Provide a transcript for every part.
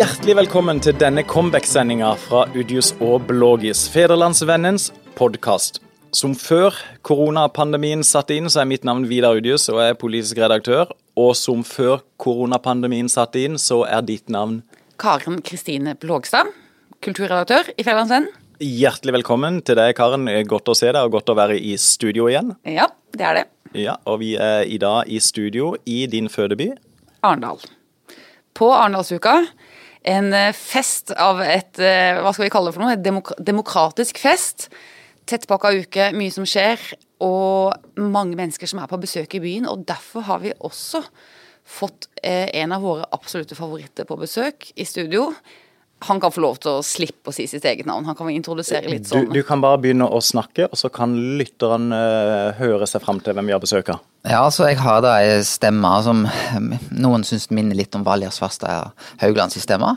Hjertelig velkommen til denne comeback-sendinga fra Udius og Blågis, Federlandsvennens podkast. Som før koronapandemien satte inn, så er mitt navn Vidar Udius og jeg er politisk redaktør. Og som før koronapandemien satte inn, så er ditt navn Karen Kristine Blågstad, kulturredaktør i Federlandsvennen. Hjertelig velkommen til deg, Karen. Godt å se deg og godt å være i studio igjen. Ja, det er det. Ja, Og vi er i dag i studio i din fødeby. Arendal. På Arendalsuka en eh, fest av et eh, Hva skal vi kalle det for noe? Et demok demokratisk fest. Tettpakka uke, mye som skjer, og mange mennesker som er på besøk i byen. Og derfor har vi også fått eh, en av våre absolutte favoritter på besøk i studio han kan få lov til å slippe å si sitt eget navn. Han kan introdusere litt sånn. Du, du kan bare begynne å snakke, og så kan lytteren uh, høre seg fram til hvem vi har besøk av. Ja, altså jeg har da ei stemme som noen syns minner litt om Valgerd Svarstad Hauglands stemme.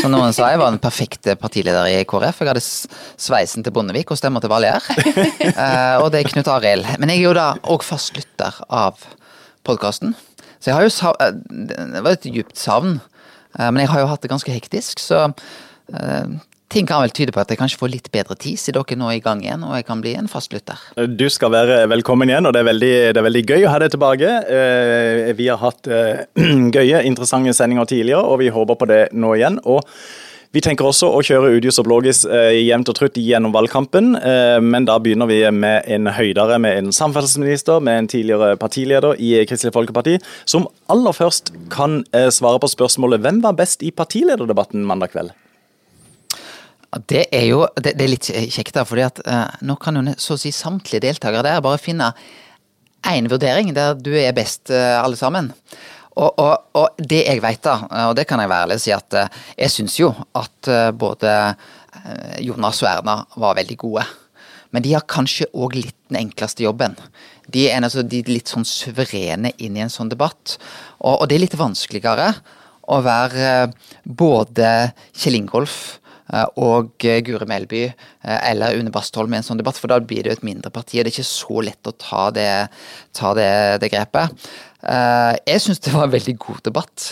Som noen sa jeg var den perfekte partileder i KrF. Jeg hadde sveisen til Bondevik og stemmer til Valgerd. Uh, og det er Knut Arild. Men jeg er jo da òg fast lytter av podkasten. Så jeg har jo savn, Det var et djupt savn. Eh, men jeg har jo hatt det ganske hektisk, så uh, ting kan vel tyde på at jeg kanskje får litt bedre tid, siden dere nå er i gang igjen og jeg kan bli en fastlytter. Du skal være velkommen igjen, og det er veldig, det er veldig gøy å ha deg tilbake. Vi har hatt gøye, interessante sendinger tidligere, og vi håper på det nå igjen. og vi tenker også å kjøre Udius og Blågis eh, jevnt og trutt gjennom valgkampen, eh, men da begynner vi med en høydere, med en samferdselsminister, med en tidligere partileder i Kristelig Folkeparti, som aller først kan eh, svare på spørsmålet hvem var best i partilederdebatten mandag kveld? Det er jo det, det er litt kjekt, da, fordi at uh, nå kan jo så å si samtlige deltakere der bare finne én vurdering der du er best, uh, alle sammen. Og, og, og, det jeg vet, da, og det kan jeg være ærlig si, at eh, jeg syns jo at eh, både eh, Jonas og Erna var veldig gode. Men de har kanskje òg litt den enkleste jobben. De er, altså, de er, litt sånn suverene inn i en sånn debatt. Og, og det er litt vanskeligere å være både Kjell Ingolf og Guri Melby eller Une Bastholm i en sånn debatt, for da blir det jo et mindre parti. og Det er ikke så lett å ta det, ta det, det grepet. Eh, jeg syns det var en veldig god debatt.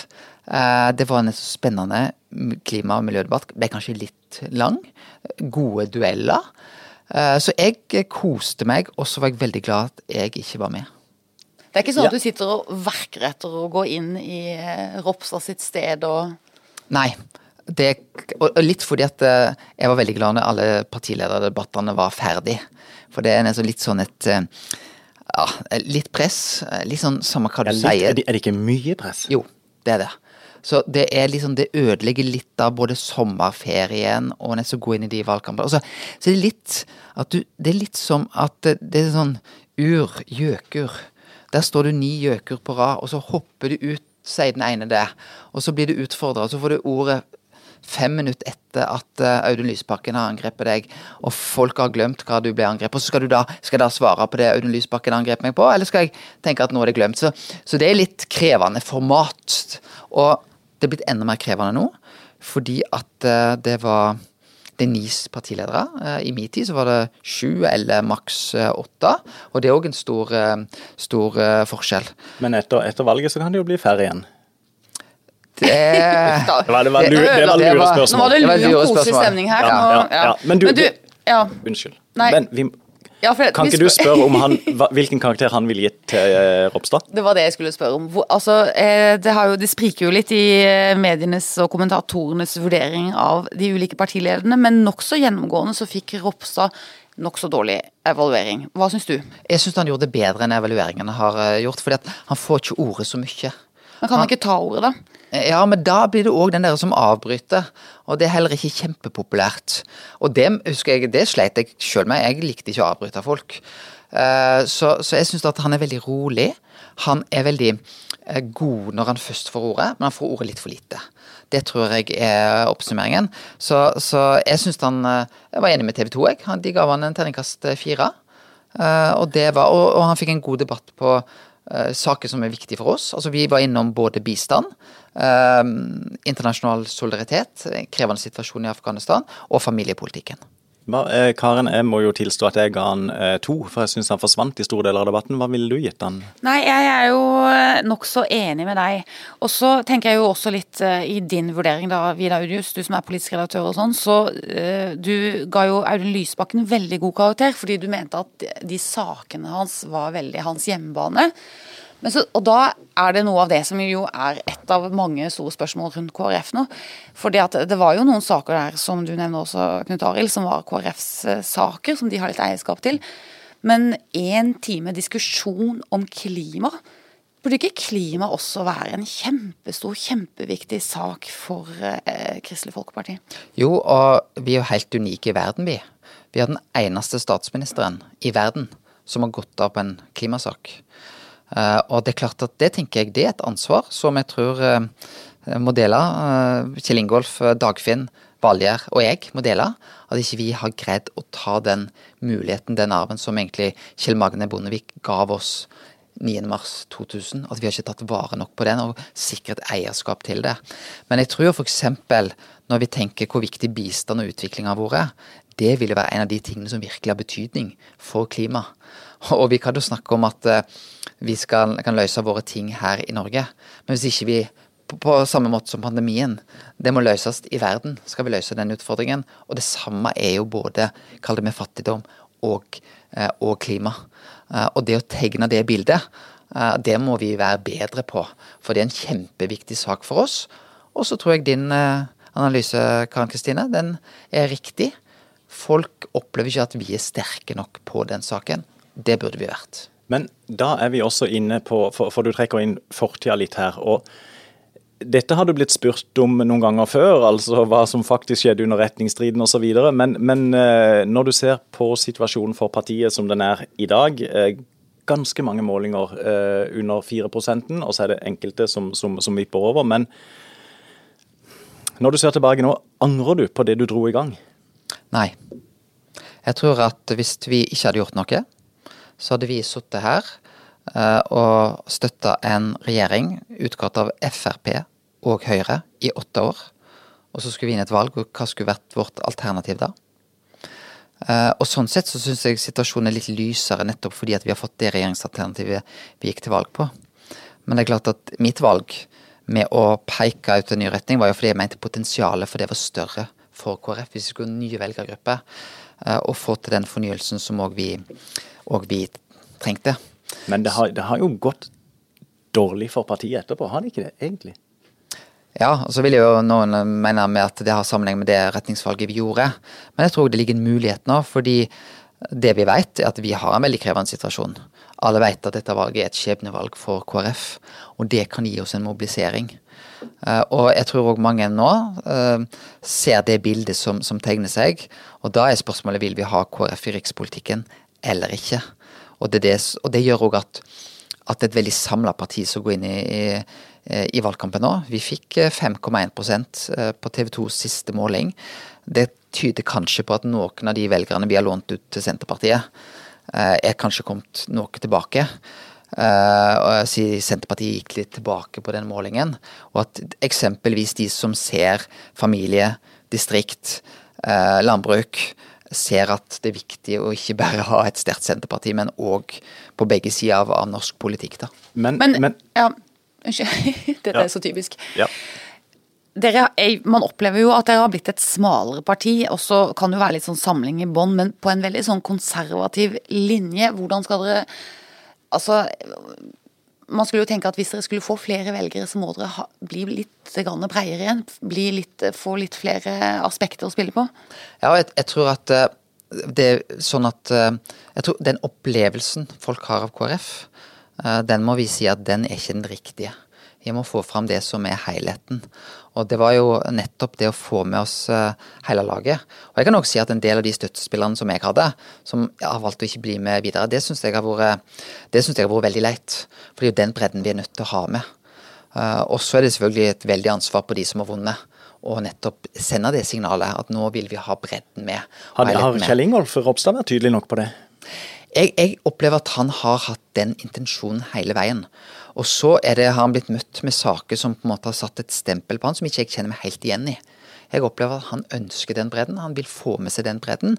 Eh, det var en spennende klima- og miljødebatt. Ble kanskje litt lang. Gode dueller. Eh, så jeg koste meg, og så var jeg veldig glad at jeg ikke var med. Det er ikke sånn at du sitter og verker etter å gå inn i Ropstad sitt sted og Nei. Det, og litt fordi at jeg var veldig glad når alle partilederdebattene var ferdig. For det er litt sånn et ja, litt press. Litt sånn samme hva du litt, sier. Er det, er det, ikke mye press? Jo, det er det. Så det er liksom, det ødelegger litt av både sommerferien og nesten å gå inn i de valgkampene. Så, så det er litt at du Det er litt som at det, det er sånn ur, gjøkur. Der står du ni gjøkur på rad, og så hopper du ut, sier den ene det. Og så blir du utfordra, og så får du ordet fem minutter etter at uh, Audun Lysbakken har angrepet deg, og folk har glemt hva du ble angrepet, på, så skal du da, skal da svare på det Audun Lysbakken angrep meg på, eller skal jeg tenke at nå er det glemt? Så, så det er litt krevende format. Og det er blitt enda mer krevende nå, fordi at uh, det var det er ni partiledere. Uh, I min tid så var det sju eller maks åtte. Og det er òg en stor, stor forskjell. Men etter, etter valget så kan det jo bli færre igjen? Det, det var, det var, lure, det var lure spørsmål. Nå var det lur og koselig stemning her. Ja, ja, ja. Men du, Men du ja. Unnskyld. Nei. Men vi, kan ikke du spørre om han, hvilken karakter han ville gitt til eh, Ropstad? Det var det jeg skulle spørre om. Hvor, altså, eh, det, jo, det, spriker jo litt i eh, medienes og kommentatorenes vurdering av de ulike partilederne, men nokså gjennomgående så fikk Ropstad nokså dårlig evaluering. Hva syns du? Jeg syns han gjorde det bedre enn evalueringene har gjort, fordi han får ikke ordet så mye. Men kan han ikke ta ordet, da? Ja, men da blir det òg den der som avbryter, og det er heller ikke kjempepopulært. Og det husker jeg, det sleit jeg sjøl med, jeg likte ikke å avbryte folk. Eh, så, så jeg syns at han er veldig rolig. Han er veldig eh, god når han først får ordet, men han får ordet litt for lite. Det tror jeg er oppsummeringen. Så, så jeg syns han eh, Jeg var enig med TV 2, jeg. De ga han en terningkast fire. Og, det var, og, og han fikk en god debatt på saker som er viktige for oss. Altså Vi var innom både bistand, eh, internasjonal solidaritet, krevende situasjon i Afghanistan, og familiepolitikken. Eh, Karen, jeg må jo tilstå at jeg ga han eh, to, for jeg syns han forsvant i store deler av debatten. Hva ville du gitt han? Nei, jeg er jo eh, nokså enig med deg. Og så tenker jeg jo også litt i din vurdering, da, Vidar Udius, du som er politisk redaktør og sånn, så du ga jo Audun Lysbakken veldig god karakter, fordi du mente at de sakene hans var veldig hans hjemmebane. Så, og da er det noe av det som jo er et av mange store spørsmål rundt KrF nå. Fordi at det var jo noen saker der, som du nevner også, Knut Arild, som var KrFs eh, saker, som de har litt eierskap til. Men én time diskusjon om klima, burde ikke klima også være en kjempestor, kjempeviktig sak for eh, Kristelig Folkeparti? Jo, og vi er jo helt unike i verden, vi. Vi er den eneste statsministeren i verden som har gått av på en klimasak. Uh, og det er klart at det tenker jeg det er et ansvar som jeg tror uh, må dele. Uh, Kjell Ingolf, Dagfinn, Valgjerd og jeg må dele. At ikke vi har greid å ta den muligheten, den arven som egentlig Kjell Magne Bondevik gav oss 9.3.2000. At vi har ikke tatt vare nok på den og sikret eierskap til det. Men jeg tror f.eks. når vi tenker hvor viktig bistand og utvikling har vært, det vil være en av de tingene som virkelig har betydning for klima. Og vi kan jo snakke om at vi skal, kan løse våre ting her i Norge. Men hvis ikke vi på, på samme måte som pandemien, det må løses i verden, skal vi løse den utfordringen. Og det samme er jo både, kall det med fattigdom og, eh, og klima. Eh, og det å tegne det bildet, eh, det må vi være bedre på. For det er en kjempeviktig sak for oss. Og så tror jeg din analyse, Karen Kristine, den er riktig. Folk opplever ikke at vi er sterke nok på den saken. Det burde vi vært. Men da er vi også inne på, for, for du trekker inn fortida litt her. og dette har du blitt spurt om noen ganger før, altså hva som faktisk skjedde under retningsstriden osv. Men, men eh, når du ser på situasjonen for partiet som den er i dag, eh, ganske mange målinger eh, under 4% og så er det enkelte som, som, som vipper over. Men når du ser tilbake nå, angrer du på det du dro i gang? Nei. Jeg tror at hvis vi ikke hadde gjort noe, så hadde vi sittet her uh, og støtta en regjering utgått av Frp og Høyre i åtte år. Og så skulle vi inn et valg, og hva skulle vært vårt alternativ da? Uh, og sånn sett så syns jeg situasjonen er litt lysere, nettopp fordi at vi har fått det regjeringsalternativet vi gikk til valg på. Men det er klart at mitt valg med å peke ut en ny retning, var jo fordi jeg mente potensialet for det var større for KrF hvis vi skulle ha nye velgergrupper. Uh, og få til den fornyelsen som òg vi og vi trengte. Men det har, det har, jo gått dårlig for partiet etterpå, har det ikke det egentlig? Ja, og så vil jo noen mene med at det har sammenheng med det retningsvalget vi gjorde. Men jeg tror det ligger en mulighet nå, fordi det vi vet er at vi har en veldig krevende situasjon. Alle vet at dette valget er et skjebnevalg for KrF, og det kan gi oss en mobilisering. Eh, og jeg tror òg mange nå uh, ser det bildet som, som, tegner seg, og da er spørsmålet vil vi ha KrF i rikspolitikken eller ikke. Og det, det, og det gjør òg at, at et veldig samla parti som går inn i, i, i valgkampen nå Vi fikk 5,1 eh, eh, på TV 2s siste måling. Det tyder kanskje på at noen av de velgerne vi har lånt ut til Senterpartiet, eh, er kanskje kommet noe tilbake. Uh, Senterpartiet gikk litt tilbake på den målingen. Og at eksempelvis de som ser familie, distrikt, landbruk, ser at det er viktig å ikke bare ha et sterkt Senterparti, men òg på begge sider av, av, norsk politikk. da. Men, men, men ja, Unnskyld, dette ja. er så typisk. Ja. Dere, man opplever jo at dere har blitt et smalere parti, og så kan det jo være litt sånn samling i bånn, men på en veldig sånn konservativ linje. Hvordan skal dere Altså man skulle jo tenke at hvis dere skulle få flere velgere, så må dere ha, bli litt bredere igjen. Litt, få litt flere aspekter å spille på. Ja, jeg, jeg tror at eh, det er sånn at eh, Jeg tror den opplevelsen folk har av KrF, eh, den må vi si at den er ikke den riktige. Vi må få fram det som er helheten. Og det var jo nettopp det å få med oss uh, hele laget. Og jeg kan også si at en del av de støttespillerne som jeg hadde, som har valgt å ikke bli med videre, det syns jeg har vært, det synes jeg har vært veldig leit. For det er jo den bredden vi er nødt til å ha med. Uh, og så er det selvfølgelig et veldig ansvar på de som har vunnet. Og nettopp sende det signalet at nå vil vi ha bredden med. Har, har Kjell Ingolf Ropstad vært tydelig nok på det? Jeg, jeg, opplever at han har hatt den intensjonen hele veien. Og så er det, har han blitt møtt med saker som på en måte har satt et stempel på han som ikke jeg kjenner meg helt igjen i. Jeg opplever at han ønsker den bredden. Han vil få med seg den bredden.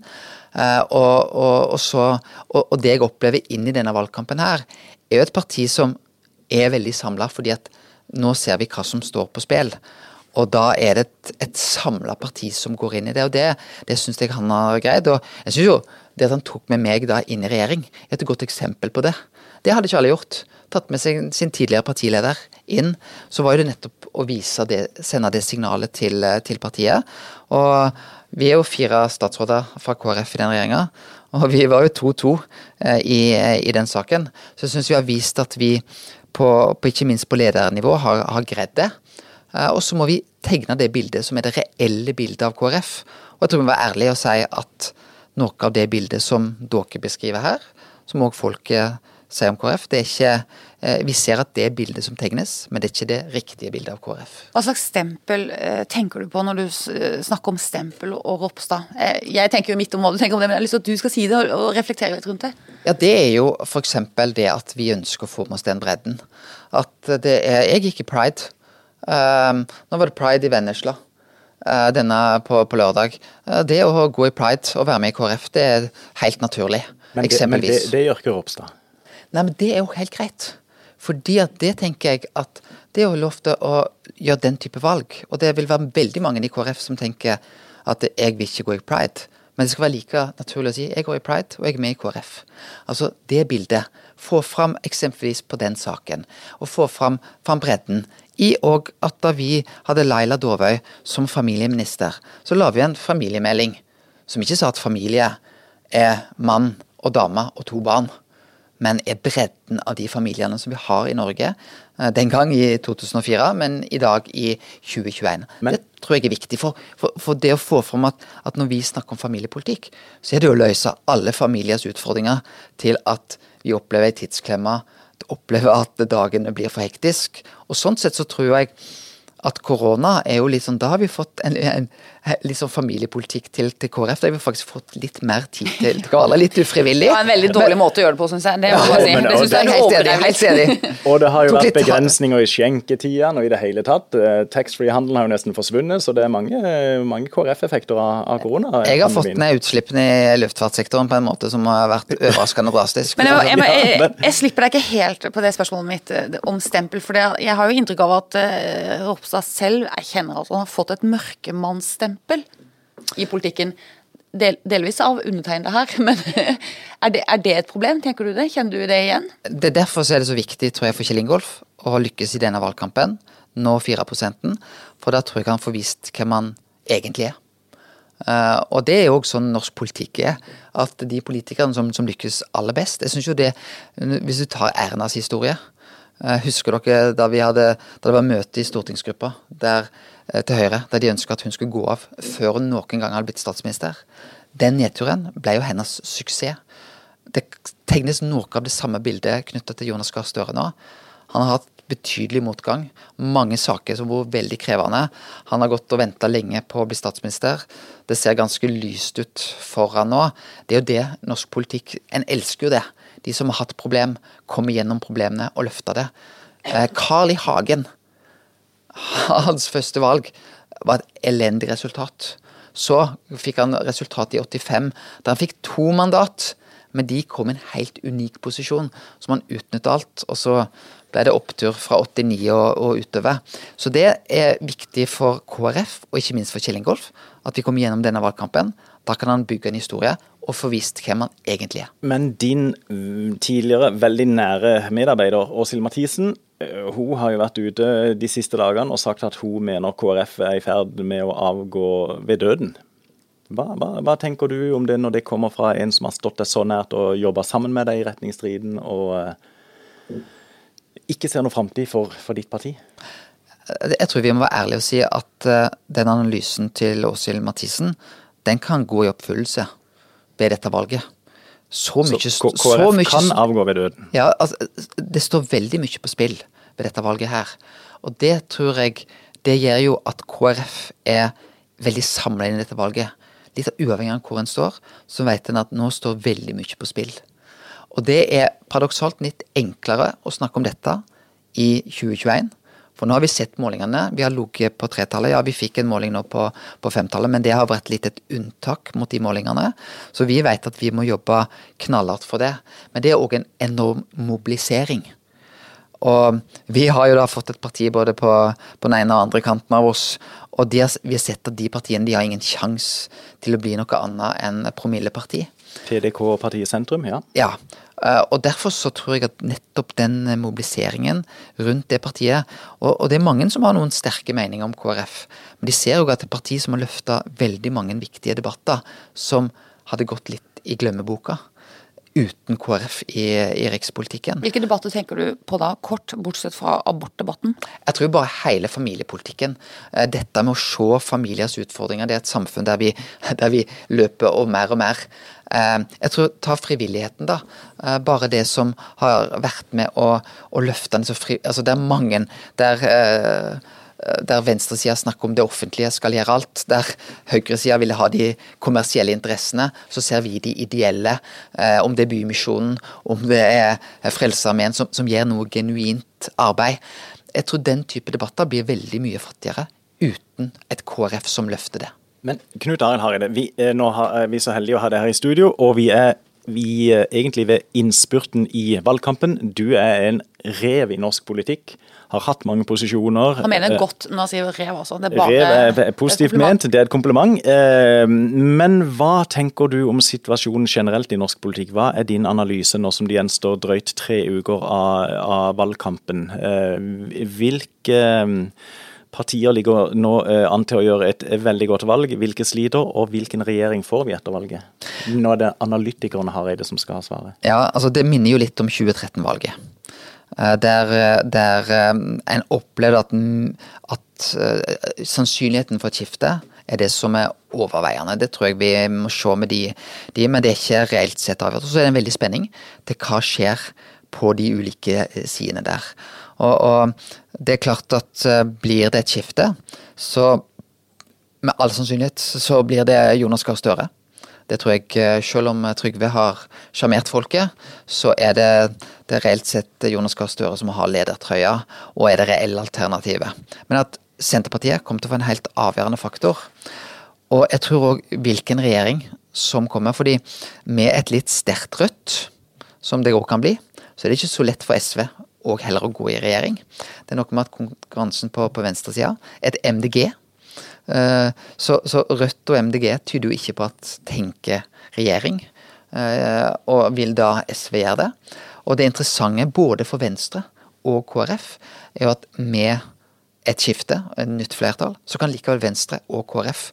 Uh, og, og, og, så, og, det jeg opplever inn i denne valgkampen her, er jo et parti som er veldig samla, fordi at nå ser vi hva som står på spill. Og da er det et, et samla parti som går inn i det, og det, det syns jeg han har greid. Og jeg syns jo det at han tok med meg da inn i regjering, er et godt eksempel på det. Det hadde ikke alle gjort. Tatt med seg sin tidligere partileder inn. Så var det nettopp å det, sende det signalet til, til partiet. Og vi er jo fire statsråder fra KrF i den regjeringa, og vi var jo 2-2 eh, i, i, den saken. Så jeg syns vi har vist at vi på, på, ikke minst på ledernivå har, har greid det. Eh, og så må vi tegne det bildet som er det reelle bildet av KrF. Og jeg tror vi må være ærlige og si at noe av det bildet som dere beskriver her, som òg folket sier om KrF, det er ikke eh, Vi ser at det er bildet som tegnes, men det er ikke det riktige bildet av KrF. Hva slags stempel eh, tenker du på når du snakker om stempel og Ropstad? Jeg tenker jo mitt om hva du tenker om det, men jeg har lyst til at du skal si det og reflektere litt rundt det. Ja, Det er jo f.eks. det at vi ønsker å få med oss den bredden. At det er Jeg gikk i pride. Um, nå var det pride i Vennesla. Uh, denne på, på lørdag. Uh, det å gå i pride og være med i KrF, det er helt naturlig. Men det, men det, det gjør ikke Ropstad? Nei, men det er jo helt greit. Fordi at det tenker jeg at det er jo lov til å gjøre den type valg. Og det vil være veldig mange i KrF som tenker at jeg vil ikke gå i pride. Men det skal være like naturlig å si jeg går i pride, og jeg er med i KrF. Altså det bildet. Få fram eksempelvis på den saken. Og få fram, fram bredden i og at da vi hadde Laila Dåvøy som familieminister, så la vi en familiemelding som ikke sa at familie er mann og dame og to barn, men er bredden av de familiene som vi har i Norge. Eh, den gang i 2004, men i dag i 2021. Men, det tror jeg er viktig. For, for, for det å få fram at, at, når vi snakker om familiepolitikk, så er det å løse alle familiers utfordringer til at vi opplever ei tidsklemme opplever at dagene blir for hektisk. Og sånn sett så tror jeg at korona er jo litt sånn Da har vi fått en, en, litt sånn familiepolitikk til, til, KrF. Da har vi faktisk fått litt mer tid til Gala, Litt ufrivillig. Det var en veldig dårlig men, måte å gjøre det på, syns jeg. Det, ja, si. det, synes jeg er helt enig. Helt enig. og det har jo vært begrensninger i skjenketidene og i det hele tatt. Eh, taxfree-handelen har jo nesten forsvunnet, så det er mange, mange KrF-effekter av, av, korona. Jeg har fått ned utslippene i luftfartssektoren på en måte som har vært overraskende drastisk. Men jeg, jeg, jeg, jeg, slipper deg ikke helt på det spørsmålet mitt eh, om stempel, for jeg har jo inntrykk av at Ropstad selv erkjenner at han har fått et mørkemannsstempel i politikken. Del, delvis av undertegnede her, men er det, er det, et problem? Tenker du det? Kjenner du det igjen? Det er Derfor er det så viktig tror jeg, for Kjell Ingolf å lykkes i denne valgkampen. Nå 4% for da tror jeg han får vist hvem han egentlig er. Uh, og det er jo også sånn norsk politikk er. At de politikerne som, som lykkes aller best Jeg synes jo det, Hvis du tar Ernas historie uh, Husker dere da, vi hadde, da det var møte i stortingsgruppa der til Høyre, der de ønska at hun skulle gå av før hun noen gang hadde blitt statsminister. Den nedturen ble jo hennes suksess. Det tegnes noe av det samme bildet knytta til Jonas Gahr Støre nå. Han har hatt betydelig motgang. Mange saker som var veldig krevende. Han har gått og venta lenge på å bli statsminister. Det ser ganske lyst ut for han nå. Det er jo det norsk politikk En elsker jo det. De som har hatt problem, kommer gjennom problemene og løfter det. Eh, Carl I. Hagen hans første valg var et elendig resultat. Så fikk han resultat i 85, da han fikk to mandat. Men de kom i en helt unik posisjon, som han utnyttet alt. Og så ble det opptur fra 89 og, og, utover. Så det er viktig for KrF, og ikke minst for Kjell Ingolf, at vi kommer gjennom denne valgkampen. Da kan han bygge en historie og få vist hvem han egentlig er. Men din mm, tidligere veldig nære medarbeider Åshild Mathisen hun har jo vært ute de siste dagene og sagt at hun mener KrF er i ferd med å avgå ved døden. Hva, hva, hva, tenker du om det når det kommer fra en som har stått deg så nært og jobba sammen med deg i retningsstriden, og uh, ikke ser noe framtid for, for, ditt parti? Jeg tror vi må være ærlige og si at uh, den analysen til Åshild Mathisen, den kan gå i oppfyllelse ved dette valget. Så mye Så KrF mye, kan avgå ved døden? Ja, altså, det står veldig mye på spill ved dette valget her. Og det tror jeg det gjør jo at KrF er veldig samla inn i dette valget. Litt uavhengig av hvor en står, så vet en at nå står veldig mye på spill. Og det er paradoksalt litt enklere å snakke om dette i 2021, For nå har vi sett målingene. Vi har ligget på tretallet. Ja, vi fikk en måling nå på, på femtallet, men det har vært litt et unntak mot de målingene. Så vi vet at vi må jobbe knallhardt for det. Men det er òg en enorm mobilisering. Og vi har jo da fått et parti både på, på den ene og andre kanten av oss. Og har, vi har sett at de partiene de har ingen sjanse til å bli noe annet enn promilleparti. PDK og partiet Sentrum, ja. Ja, og derfor så tror jeg at nettopp den mobiliseringen rundt det partiet Og, og det er mange som har noen sterke meninger om KrF, men de ser jo at det er et parti som har løfta veldig mange viktige debatter som hadde gått litt i glemmeboka uten KrF i, i rikspolitikken. Hvilke debatter tenker du på da, kort, bortsett fra abortdebatten? Jeg tror bare hele familiepolitikken. Eh, dette med å se familiers utfordringer. Det er et samfunn der vi, der vi løper og mer og mer. Eh, jeg tror Ta frivilligheten, da. Eh, bare det som har vært med å, å løfte den så fri... Altså, det er mange der Eh, der venstresida snakker om det offentlige skal gjøre alt. Der høyresida vil ha de kommersielle interessene, så ser vi de ideelle. Om det er Bymisjonen, om det er Frelsesarmeen, som, som gjør noe genuint arbeid. Jeg tror den type debatter blir veldig mye fattigere uten et KrF som løfter det. Men Knut Arild Hareide, vi, eh, nå er vi så heldige å ha deg her i studio, og vi er vi egentlig ved innspurten i valgkampen. Du er en rev i norsk politikk har hatt mange posisjoner. Han mener godt når han sier rev, også. Det er bare rev er positivt ment, det er et kompliment. Eh, men hva tenker du om situasjonen generelt i norsk politikk? Hva er din analyse nå som det gjenstår drøyt tre uker av, av valgkampen? Eh, hvilke partier ligger nå eh, an til å gjøre et veldig godt valg. Hvilke sliter, og hvilken regjering får vi etter valget? Nå er det analytikerne Hareide som skal ha svaret. Ja, altså Det minner jo litt om 2013-valget. Eh, der, eh, der en opplevde at, at sannsynligheten for et skifte er det som er overveiende. Det tror jeg vi må se med de, de men det er ikke reelt sett avgjort. Og så er det en veldig spenning til hva skjer på de ulike sidene der. Og, og det er klart at blir det et skifte, så med all sannsynlighet så blir det Jonas Gahr Støre. Det tror jeg, eh, selv om Trygve har sjarmert folket, så er det, det reelt sett Jonas Gahr Støre som har ledertrøya, og er det reelle alternativet. Men at Senterpartiet kommer til å få en helt avgjørende faktor. Og jeg tror òg hvilken regjering som kommer. fordi med et litt sterkt rødt, som det òg kan bli, så er det ikke så lett for SV og heller å gå i regjering. Det er noe med at konkurransen på, på venstresida Et MDG Eh, så, så, Rødt og MDG tyder jo ikke på at tenker regjering, eh, og vil da SV gjøre det. Og det interessante både for Venstre og KrF er jo at med et skifte, et nytt flertall, så kan likevel Venstre og KrF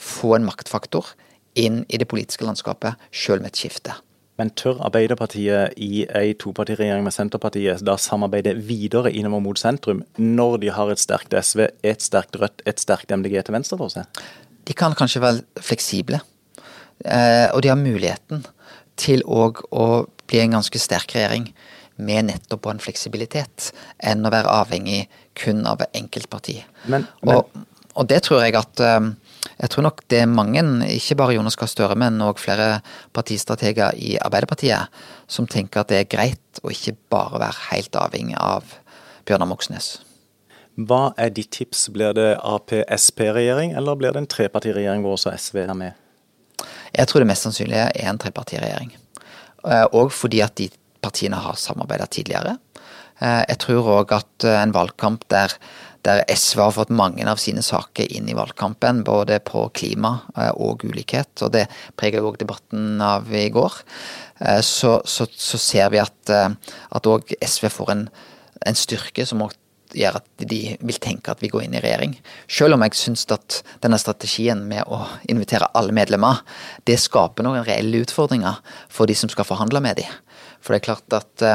få en maktfaktor inn i det politiske landskapet, sjøl med et skifte. Men tør Arbeiderpartiet i ei topartiregjering med Senterpartiet da samarbeide videre innover mot sentrum, når de har et sterkt SV, et sterkt Rødt, et sterkt MDG til venstre for seg? De kan kanskje være fleksible, eh, og de har muligheten til òg å bli en ganske sterk regjering med nettopp en fleksibilitet, enn å være avhengig kun av enkeltparti. Men, men... Og, og, det tror jeg at um, jeg tror nok det er mange, ikke bare Jonas Gahr Støre, men òg flere partistrateger i Arbeiderpartiet, som tenker at det er greit å ikke bare være helt avhengig av Bjørnar Moxnes. Hva er ditt tips? Blir det Ap-Sp-regjering, eller blir det en trepartiregjering hvor også SV er med? Jeg tror det mest sannsynlige er en trepartiregjering. Og eh, fordi at de partiene har samarbeidet tidligere. Eh, jeg tror òg at eh, en valgkamp der der SV har fått mange av sine saker inn i valgkampen, både på klima eh, og ulikhet. og Det preger òg debatten av i går. Eh, så, så, så ser vi at òg eh, SV får en, en styrke som gjør at de vil tenke at vi går inn i regjering. Selv om jeg syns at denne strategien med å invitere alle medlemmer, det skaper noen reelle utfordringer for de som skal forhandle med dem. For det er klart at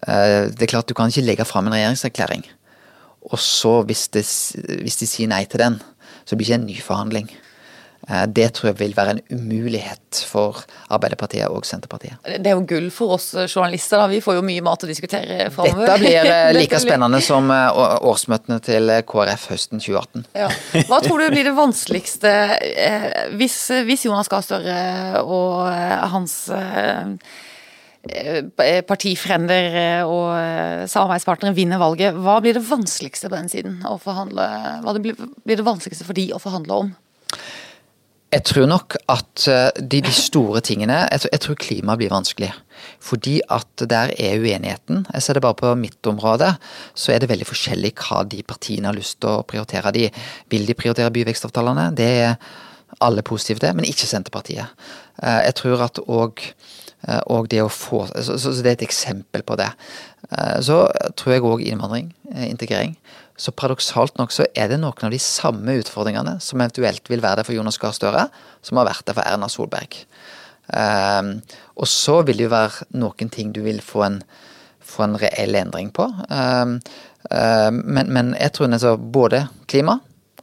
det er klart du kan ikke legge fram en regjeringserklæring og så, hvis, det, hvis, de sier nei til den, så blir det ikke en ny forhandling. Eh, det tror jeg vil være en umulighet for Arbeiderpartiet og Senterpartiet. Det er jo gull for oss journalister, da. vi får jo mye mat å diskutere framover. Dette blir eh, like spennende som eh, årsmøtene til KrF høsten 2018. Ja. Hva tror du blir det vanskeligste hvis, hvis Jonas Gahr Støre og hans eh, partifrender eh, og eh, samarbeidspartnere vinner valget, hva blir det vanskeligste på den siden å forhandle Hva blir, det vanskeligste for de å forhandle om? Jeg tror nok at de, de store tingene jeg tror, klima blir vanskelig. Fordi at der er uenigheten. Jeg ser det bare på mitt område. Så er det veldig forskjellig hva de partiene har lyst til å prioritere. De, vil de prioritere byvekstavtalene? Det er alle positive til, men ikke Senterpartiet. Jeg tror at òg Eh, og det å få så, så, det er et eksempel på det. Eh, så tror jeg òg innvandring, eh, integrering. Så paradoksalt nok så er det noen av de samme utfordringene som eventuelt vil være der for Jonas Gahr Støre, som har vært der for Erna Solberg. og så vil det jo være noen ting du vil få en, få en reell endring på. men, men jeg tror altså både klima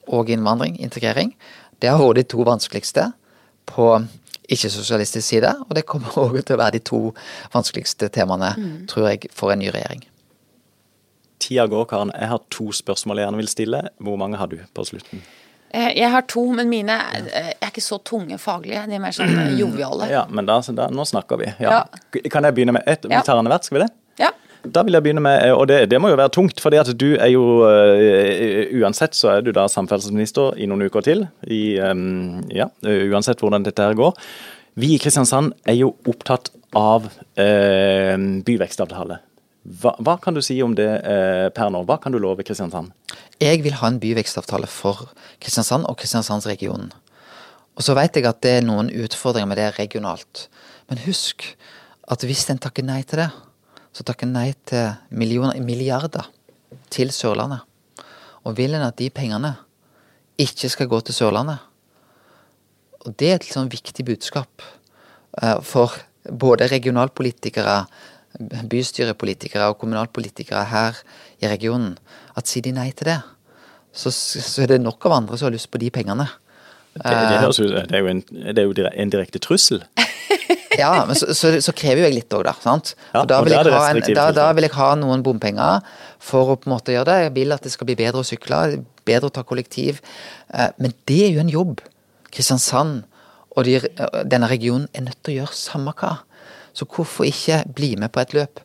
og innvandring, integrering, det har vært de to vanskeligste på ikke-sosialistisk side. Og det kommer òg til å være de to vanskeligste temaene, mm. tror jeg, for en ny regjering. Tida går, Karen. Jeg har to spørsmål jeg gjerne vil stille. Hvor mange har du på slutten? Eh, jeg har to, men mine er ikke så tunge faglige. De er mer sånn eh, joviale. Ja, men da, da, nå snakker vi. Ja. Ja. Kan jeg begynne med ett? Vi tar annethvert, hvert, skal vi det? Da vil jeg begynne med, og det, det må jo være tungt, fordi at du er jo uh, Uansett så er du da samferdselsminister i noen uker til. I, um, ja, uansett hvordan dette her går. Vi i Kristiansand er jo opptatt av uh, byvekstavtale. Hva, hva, kan du si om det uh, per nå? Hva kan du love Kristiansand? Jeg vil ha en byvekstavtale for Kristiansand og Kristiansandsregionen. Og så vet jeg at det er noen utfordringer med det regionalt. Men husk at hvis en takker nei til det, så takker nei til millioner, milliarder til Sørlandet. Og vil en at de pengene ikke skal gå til Sørlandet. Og det er et sånn viktig budskap uh, for både regionalpolitikere, bystyrepolitikere og kommunalpolitikere her i regionen. At sier de nei til det, så, så, er det nok av andre som har lyst på de pengene. Det, det, høres ut, det er jo en, det er jo en direkte trussel. ja, men så, så, så, krever jo jeg litt òg, da. sant? Ja, da, vil en, da, da, vil jeg ha noen bompenger for å på en måte gjøre det. Jeg vil at det skal bli bedre å sykle, bedre å ta kollektiv. Eh, men det er jo en jobb. Kristiansand og de, denne regionen er nødt til å gjøre samme hva. Så hvorfor ikke bli med på et løp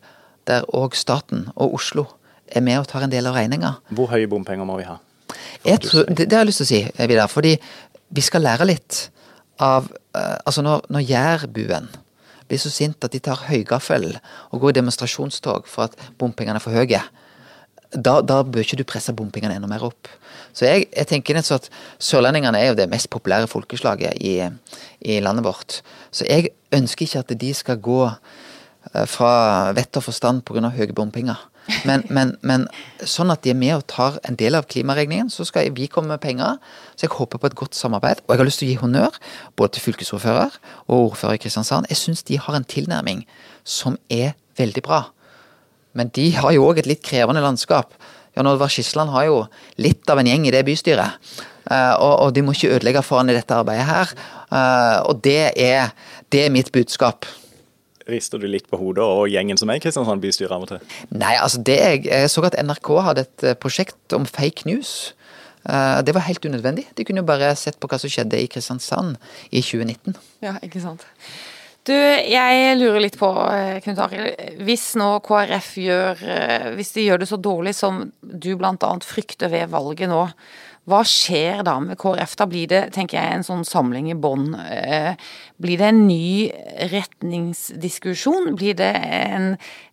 der òg staten og Oslo er med og tar en del av regninga? Hvor høye bompenger må vi ha? Tror, det, det, har jeg lyst til å si, Vidar. Fordi vi skal lære litt av uh, Altså, når, når jærbuen blir så sint at de tar høygaffel og går i demonstrasjonstog for at bompengene er for høye, da, da, bør ikke du presse bompengene enda mer opp. Så jeg, jeg tenker nettopp at Sørlendingene er jo det mest populære folkeslaget i, i landet vårt. Så jeg ønsker ikke at de skal gå eh, fra vett og forstand pga. høye bompenger. Men, men, men, sånn at de er med og tar en del av klimaregningen, så skal vi komme med penger. Så jeg håper på et godt samarbeid. Og jeg har lyst til å gi honnør både til fylkesordfører og ordfører i Kristiansand. Jeg syns de har en tilnærming som er veldig bra. Men de har jo òg et litt krevende landskap. Jan Oddvar Skisland har jo litt av en gjeng i det bystyret. Uh, og, de må ikke ødelegge for han i dette arbeidet her. Uh, og det er, det er mitt budskap. Rister du litt på hodet og gjengen som er i Kristiansand bystyre av og til? Nei, altså det jeg, jeg så at NRK hadde et eh, prosjekt om fake news. Uh, det var helt unødvendig. De kunne jo bare sett på hva som skjedde i Kristiansand i 2019. Ja, ikke sant. Du, jeg lurer litt på, eh, Knut Arild. Hvis nå KrF gjør Hvis de gjør det så dårlig som du bl.a. frykter ved valget nå, hva skjer da med KrF? Da blir det tenker jeg, en sånn samling i bånn. Eh, blir det en ny retningsdiskusjon? Blir det en,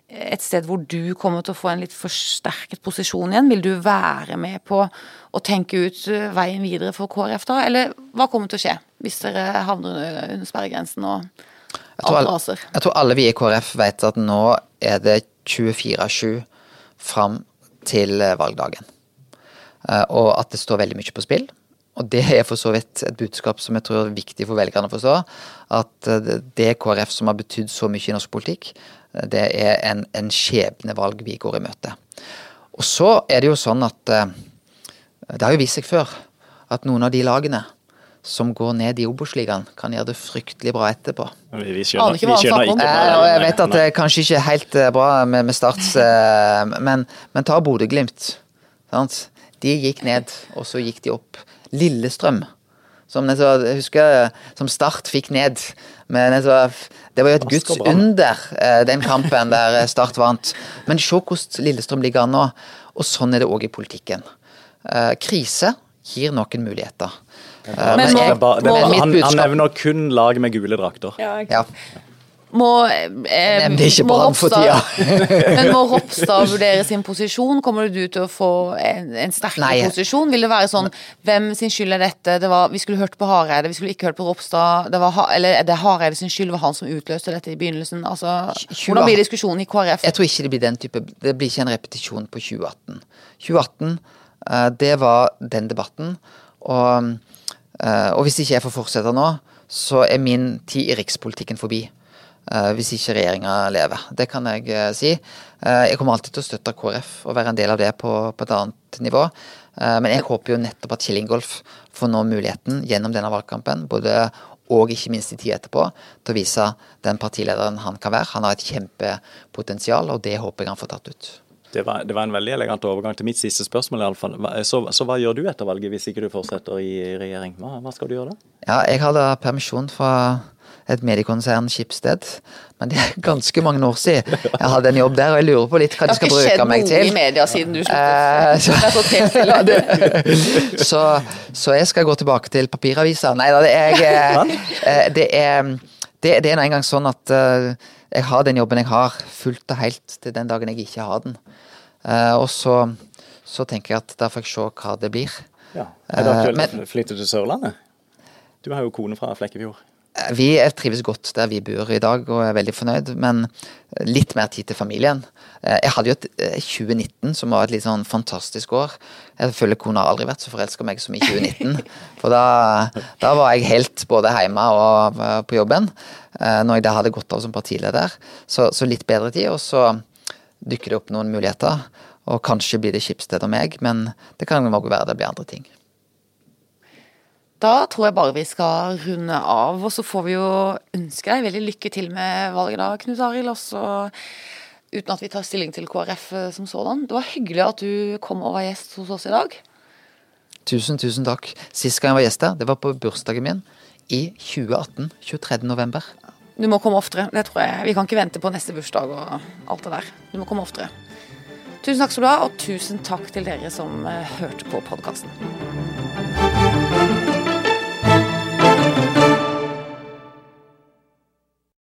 et sted hvor du kommer til å få en litt forsterket posisjon igjen? Vil du være med på å tenke ut eh, veien videre for KrF da? Eller hva kommer til å skje hvis dere havner under sperregrensen og alt raser? Jeg tror alle vi i KrF vet at nå er det 24-7 fram til valgdagen. Eh, og at det står veldig mye på spill. Og det er for så vidt et budskap som jeg tror er viktig for velgerne å forstå. At eh, det KrF som har betydd så mye i norsk politikk, eh, det er en, en skjebnevalg vi går i møte. Og så er det jo sånn at det har jo vist seg før at noen av de lagene som går ned i Obos-ligaen, kan gjøre det fryktelig bra etterpå. Vi, skjønner, vi skjønner ikke. og jeg vet at det er kanskje ikke er helt bra med, med Starts, men, men ta Bodø-Glimt. Sant? De gikk ned, og så gikk de opp. Lillestrøm som jeg husker som Start fikk ned. Men det var jo et guds under, den kampen der Start vant. Men se hvordan Lillestrøm ligger an nå. Og sånn er det òg i politikken. Krise gir noen muligheter. Men, må, må, han, han, nevner kun lag med gule drakter. Ja. Må, eh, må, tida. men må Ropstad vurdere sin posisjon? Kommer du til å få en, en sterkere Nei. posisjon? Vil det være sånn Hvem sin skyld er dette? Det var, vi skulle hørt på Hareide, vi skulle ikke hørt på Ropstad. Det var, eller er det Hareide sin skyld? Det var han som utløste dette i begynnelsen? Altså, hvordan blir diskusjonen i KrF? Jeg tror ikke det blir den type Det blir ikke en repetisjon på 2018. 2018, eh, det var den debatten. Og, eh, og hvis ikke jeg får fortsette nå, så er min tid i rikspolitikken forbi. Uh, hvis ikke regjeringa lever. Det kan jeg uh, si. Uh, jeg kommer alltid til å støtte KrF og være en del av det på, på et annet nivå. men jeg håper jo nettopp at Kjell Ingolf får nå muligheten gjennom denne valgkampen, både og ikke minst i tid etterpå, til å vise den partilederen han kan være. Han har et kjempepotensial, og det håper jeg han får tatt ut. Det var, det var, en veldig elegant overgang til mitt siste spørsmål. i. Så, så, hva gjør du etter valget, hvis ikke du fortsetter i regjering? Hva, hva skal du gjøre da? Ja, Jeg har da permisjon fra et mediekonsern Skipsted. Men det er ganske mange år siden jeg hadde en jobb der, og jeg lurer på litt hva de skal bruke meg til. Det har ikke skjedd noe i media siden du sluttet. Eh, så, så, så, jeg skal gå tilbake til papiravisa. Nei da, det, er, det, er det, det er nå engang sånn at uh, jeg har den jobben jeg har, fullt og helt til den dagen jeg ikke har den. Uh, og så, så, tenker jeg at da får jeg se hva det blir. Ja. Er det aktuelt å flytte til Sørlandet? Du har jo kone fra Flekkefjord. Vi trives godt der vi bor i dag og er veldig fornøyd, men litt mer tid til familien. Eh, jeg hadde jo et 2019 eh, som var et litt sånn fantastisk år. Jeg føler kona har aldri vært så forelska meg som i 2019. For da, da, var jeg helt både hjemme og eh, på jobben. Når jeg da hadde gått av som partileder. Så, så litt bedre tid, og så dykker det opp noen muligheter. Og kanskje blir det Skipsted og meg, men det kan også være det blir andre ting. Da tror jeg bare vi skal runde av, og så får vi jo ønske deg veldig lykke til med valget da, Knut Arild. Også uten at vi tar stilling til KrF eh, som sådan. Det var hyggelig at du kom og var gjest hos oss i dag. Tusen, tusen takk. Sist gang jeg var gjest her, det var på bursdagen min i 2018. 23. november. Du må komme oftere. det tror jeg. Vi kan ikke vente på neste bursdag og alt det der. Du må komme oftere. Tusen takk skal du ha, og tusen takk til dere som uh, hørte på podkasten.